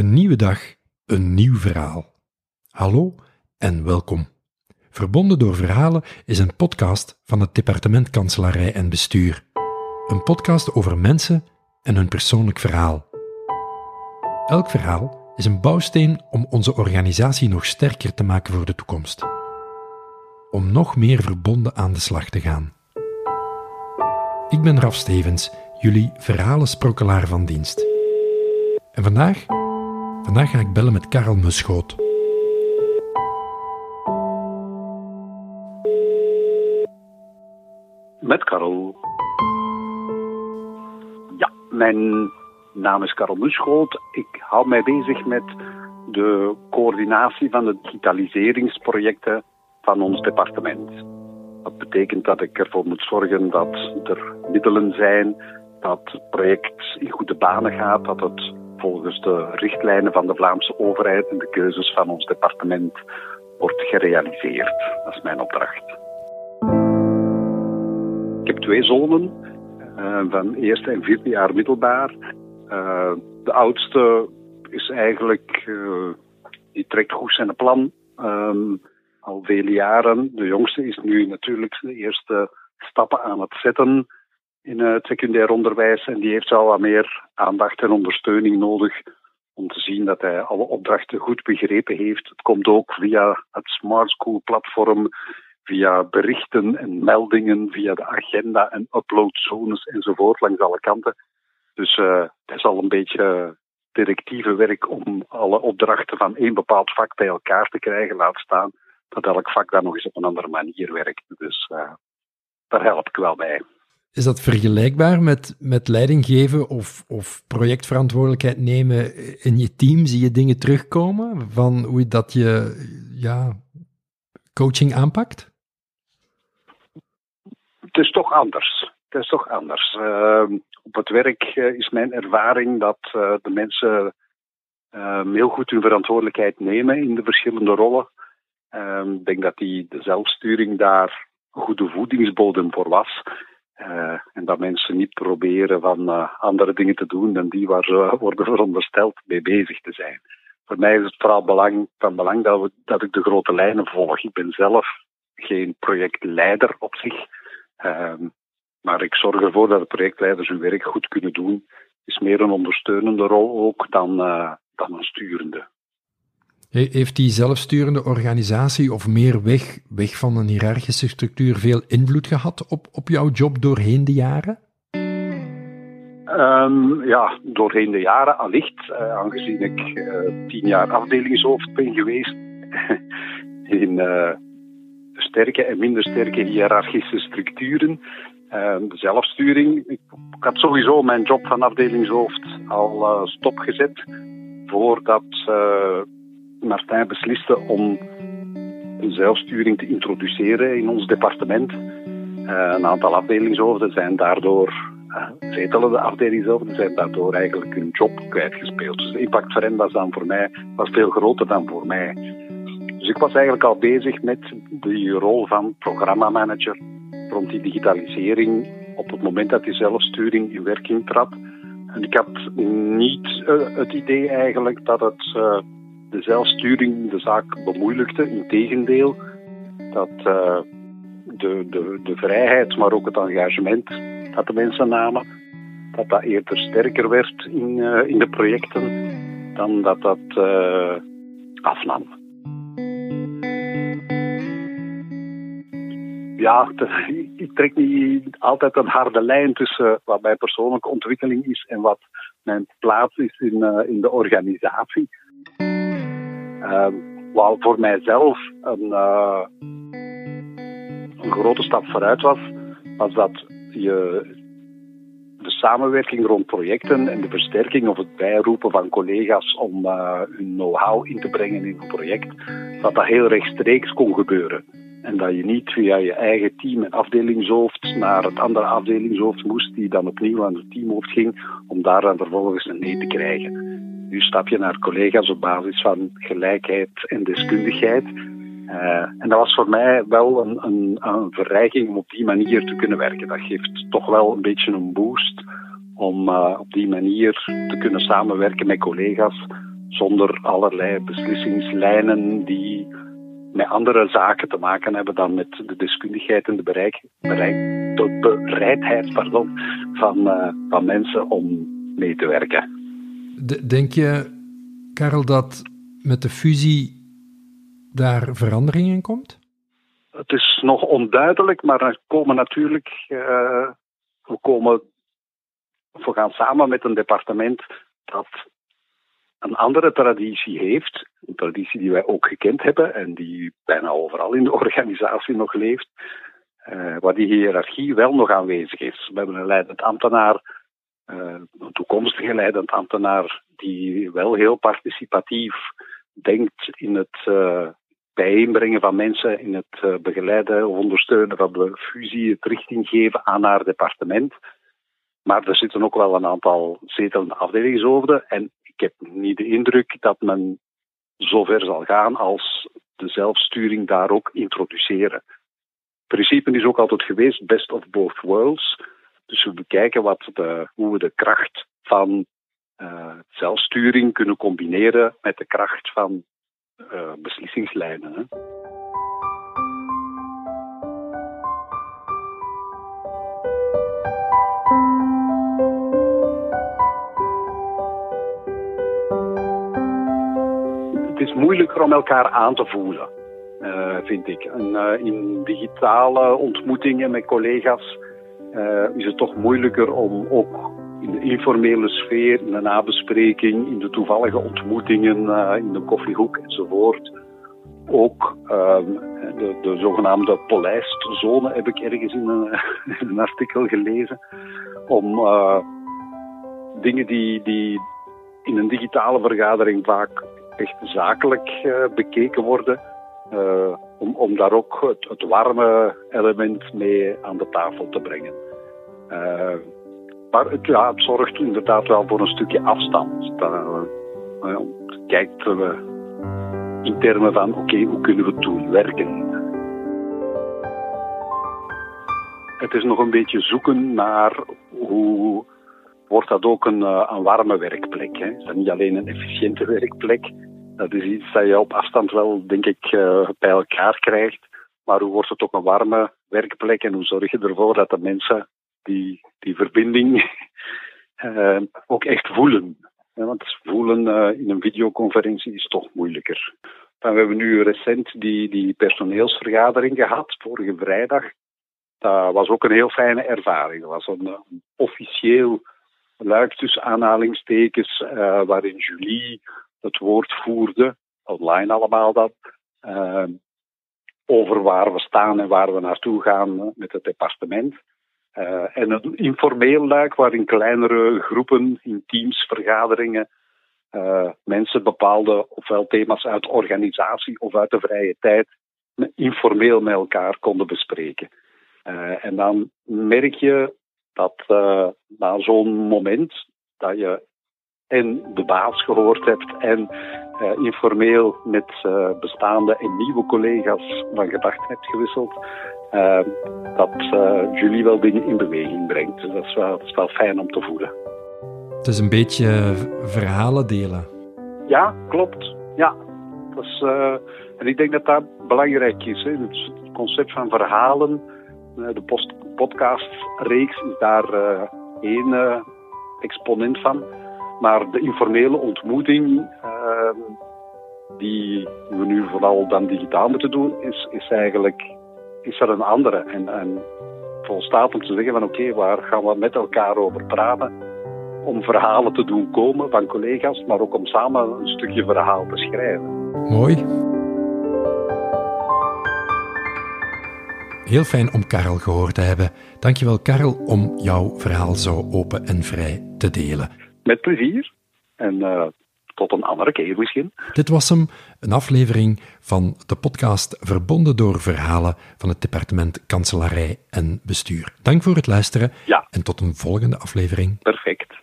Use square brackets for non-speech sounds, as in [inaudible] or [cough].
Een nieuwe dag, een nieuw verhaal. Hallo en welkom. Verbonden door Verhalen is een podcast van het Departement Kanselarij en Bestuur. Een podcast over mensen en hun persoonlijk verhaal. Elk verhaal is een bouwsteen om onze organisatie nog sterker te maken voor de toekomst. Om nog meer verbonden aan de slag te gaan. Ik ben Raf Stevens, jullie verhalensprokkelaar van dienst. En vandaag Vandaag ga ik bellen met Karel Muschoot. Met Karel. Ja, mijn naam is Karel Muschoot. Ik hou mij bezig met de coördinatie van de digitaliseringsprojecten van ons departement. Dat betekent dat ik ervoor moet zorgen dat er middelen zijn, dat het project in goede banen gaat, dat het volgens de richtlijnen van de Vlaamse overheid en de keuzes van ons departement wordt gerealiseerd. Dat is mijn opdracht. Ik heb twee zonen uh, van eerste en vierde jaar middelbaar. Uh, de oudste is eigenlijk, uh, die trekt goed zijn plan um, al vele jaren. De jongste is nu natuurlijk de eerste stappen aan het zetten in het secundair onderwijs. En die heeft al wat meer aandacht en ondersteuning nodig om te zien dat hij alle opdrachten goed begrepen heeft. Het komt ook via het Smart School platform, via berichten en meldingen, via de agenda en uploadzones enzovoort langs alle kanten. Dus uh, het is al een beetje directieve werk om alle opdrachten van één bepaald vak bij elkaar te krijgen, laat staan dat elk vak dan nog eens op een andere manier werkt. Dus uh, daar help ik wel bij. Is dat vergelijkbaar met, met leiding geven of, of projectverantwoordelijkheid nemen in je team? Zie je dingen terugkomen van hoe dat je ja, coaching aanpakt? Het is toch anders. Het is toch anders. Uh, op het werk uh, is mijn ervaring dat uh, de mensen ehm, heel goed hun verantwoordelijkheid nemen in de verschillende rollen. Ehm, ik denk dat die de zelfsturing daar een goede voedingsbodem voor was. Uh, en dat mensen niet proberen van uh, andere dingen te doen dan die waar ze [laughs] worden verondersteld mee bezig te zijn. Voor mij is het vooral belang, van belang dat, we, dat ik de grote lijnen volg. Ik ben zelf geen projectleider op zich. Uh, maar ik zorg ervoor dat de projectleiders hun werk goed kunnen doen. Is meer een ondersteunende rol ook dan, uh, dan een sturende. Heeft die zelfsturende organisatie of meer weg, weg van een hiërarchische structuur veel invloed gehad op, op jouw job doorheen de jaren? Um, ja, doorheen de jaren allicht, uh, aangezien ik uh, tien jaar afdelingshoofd ben geweest [laughs] in uh, sterke en minder sterke hiërarchische structuren. Ehm, de zelfsturing. Ik, ik, had sowieso mijn job van afdelingshoofd al stopgezet voordat Martijn besliste om een zelfsturing te introduceren in ons departement. Uh, een aantal afdelingshoofden zijn daardoor, uh, zetelende afdelingshoofden zijn daardoor eigenlijk hun job kwijtgespeeld. Dus de impact voor was dan voor mij was veel groter dan voor mij. Dus ik was eigenlijk al bezig met die rol van programmamanager rond die digitalisering op het moment dat die zelfsturing in werking trad. En ik had niet uh, het idee eigenlijk dat het de zelfsturing de zaak bemoeilijkte. Integendeel, dat uh, de, de, de vrijheid, maar ook het engagement dat de mensen namen, dat dat eerder sterker werd in, uh, in de projecten dan dat dat uh, afnam. Ja, [laughs] ik trek niet altijd een harde lijn tussen wat mijn persoonlijke ontwikkeling is en wat mijn plaats is in, in de organisatie. Uh, wat voor mijzelf een, uh, een grote stap vooruit was, was dat je de samenwerking rond projecten en de versterking of het bijroepen van collega's om uh, hun know-how in te brengen in een project, dat dat heel rechtstreeks kon gebeuren. En dat je niet via je eigen team en afdelingshoofd naar het andere afdelingshoofd moest, die dan opnieuw aan het teamhoofd ging, om daar dan vervolgens een nee te krijgen. Nu stap je naar collega's op basis van gelijkheid en deskundigheid. Uh, en dat was voor mij wel een, een, een, verrijking om op die manier te kunnen werken. Dat geeft toch wel een beetje een boost om uh, op die manier te kunnen samenwerken met collega's zonder allerlei beslissingslijnen die met andere zaken te maken hebben dan met de deskundigheid en de, bereik, bereidheid pardon, van, uh, van mensen om mee te werken. Denk je, Karel, dat met de fusie daar verandering in komt? Het is nog onduidelijk, maar er komen natuurlijk. Uh, we, komen, we gaan samen met een departement dat een andere traditie heeft. Een traditie die wij ook gekend hebben en die bijna overal in de [laughs] organisatie nog leeft. Uh, waar die hiërarchie wel nog aanwezig is. We hebben een leidend ambtenaar een toekomstige leidend ambtenaar die wel heel participatief denkt in het uh, bijeenbrengen van mensen, in het uh, begeleiden of ondersteunen van de fusie, het richting geven aan haar departement. Maar er zitten ook wel een aantal zetelende afdelingshoofden en ik heb niet de indruk dat men zover zal gaan als de zelfsturing daar ook introduceren. Het principe is ook altijd geweest best of both worlds. Dus we bekijken wat de, hoe we de kracht van uh, zelfsturing kunnen combineren met de kracht van uh, beslissingslijnen. Hè. Het is moeilijker om elkaar aan te voelen, uh, vind ik. En, in digitale ontmoetingen met collega's uh, is het toch moeilijker om ook in de informele sfeer, in de nabespreking, in de toevallige ontmoetingen, uh, in de koffiehoek enzovoort, ook um, de, de, zogenaamde polijst zone heb ik ergens in een, [laughs] in een artikel gelezen, om uh, dingen die, die in een digitale vergadering vaak echt zakelijk bekeken worden, uh, om, om daar ook het, het, warme element mee aan de tafel te brengen. Uh, maar het, het zorgt inderdaad wel voor een stukje afstand. Dat, uh, kijkt in termen van, oké, hoe kunnen we het doen werken? Het is nog een beetje zoeken naar hoe wordt dat ook een, een warme werkplek. Hè? Is dat niet alleen een efficiënte werkplek, dat is iets dat je op afstand wel, denk ik, uh, bij elkaar krijgt. Maar hoe wordt het ook een warme werkplek en hoe zorg je ervoor dat de mensen die, die verbinding uh, [laughs] ook echt voelen? Want voelen uh, in een videoconferentie is toch moeilijker. Dan we hebben nu recent die, die personeelsvergadering gehad, vorige vrijdag. Dat was ook een heel fijne ervaring. Dat was een, een officieel luik tussen aanhalingstekens, waarin Julie het woord voerde, online allemaal dat, uh, over waar we staan en waar we naartoe gaan met het departement. Uh, en een informeel luik waarin kleinere groepen in teams, vergaderingen, uh, mensen bepaalde ofwel thema's uit organisatie of uit de vrije tijd informeel met elkaar konden bespreken. Uh, en dan merk je dat na zo'n moment dat je en de baas gehoord hebt en uh, informeel met uh, bestaande en nieuwe collega's van gedachten hebt gewisseld, uh, dat jullie wel dingen in beweging brengt. Dus dat is, wel, dat is wel fijn om te voelen. Het is een beetje verhalen delen. Ja, klopt. Ja. Dat is, en ik denk dat dat belangrijk is. Hè. Het concept van verhalen, de podcastreeks is daar één exponent van. Maar de informele ontmoeting, uh, die we nu vooral dan digitaal moeten doen, is, is eigenlijk is er een andere. En, en volstaat om te zeggen van oké, waar gaan we met elkaar over praten? Om verhalen te doen komen van collega's, maar ook om samen een stukje verhaal te schrijven. Mooi. Heel fijn om Karel gehoord te hebben. Dankjewel Karel om jouw verhaal zo open en vrij te delen. Met plezier. En uh, tot een andere keer misschien. Dit was hem, een aflevering van de podcast Verbonden door Verhalen van het departement Kanselarij en Bestuur. Dank voor het luisteren ja. en tot een volgende aflevering. Perfect.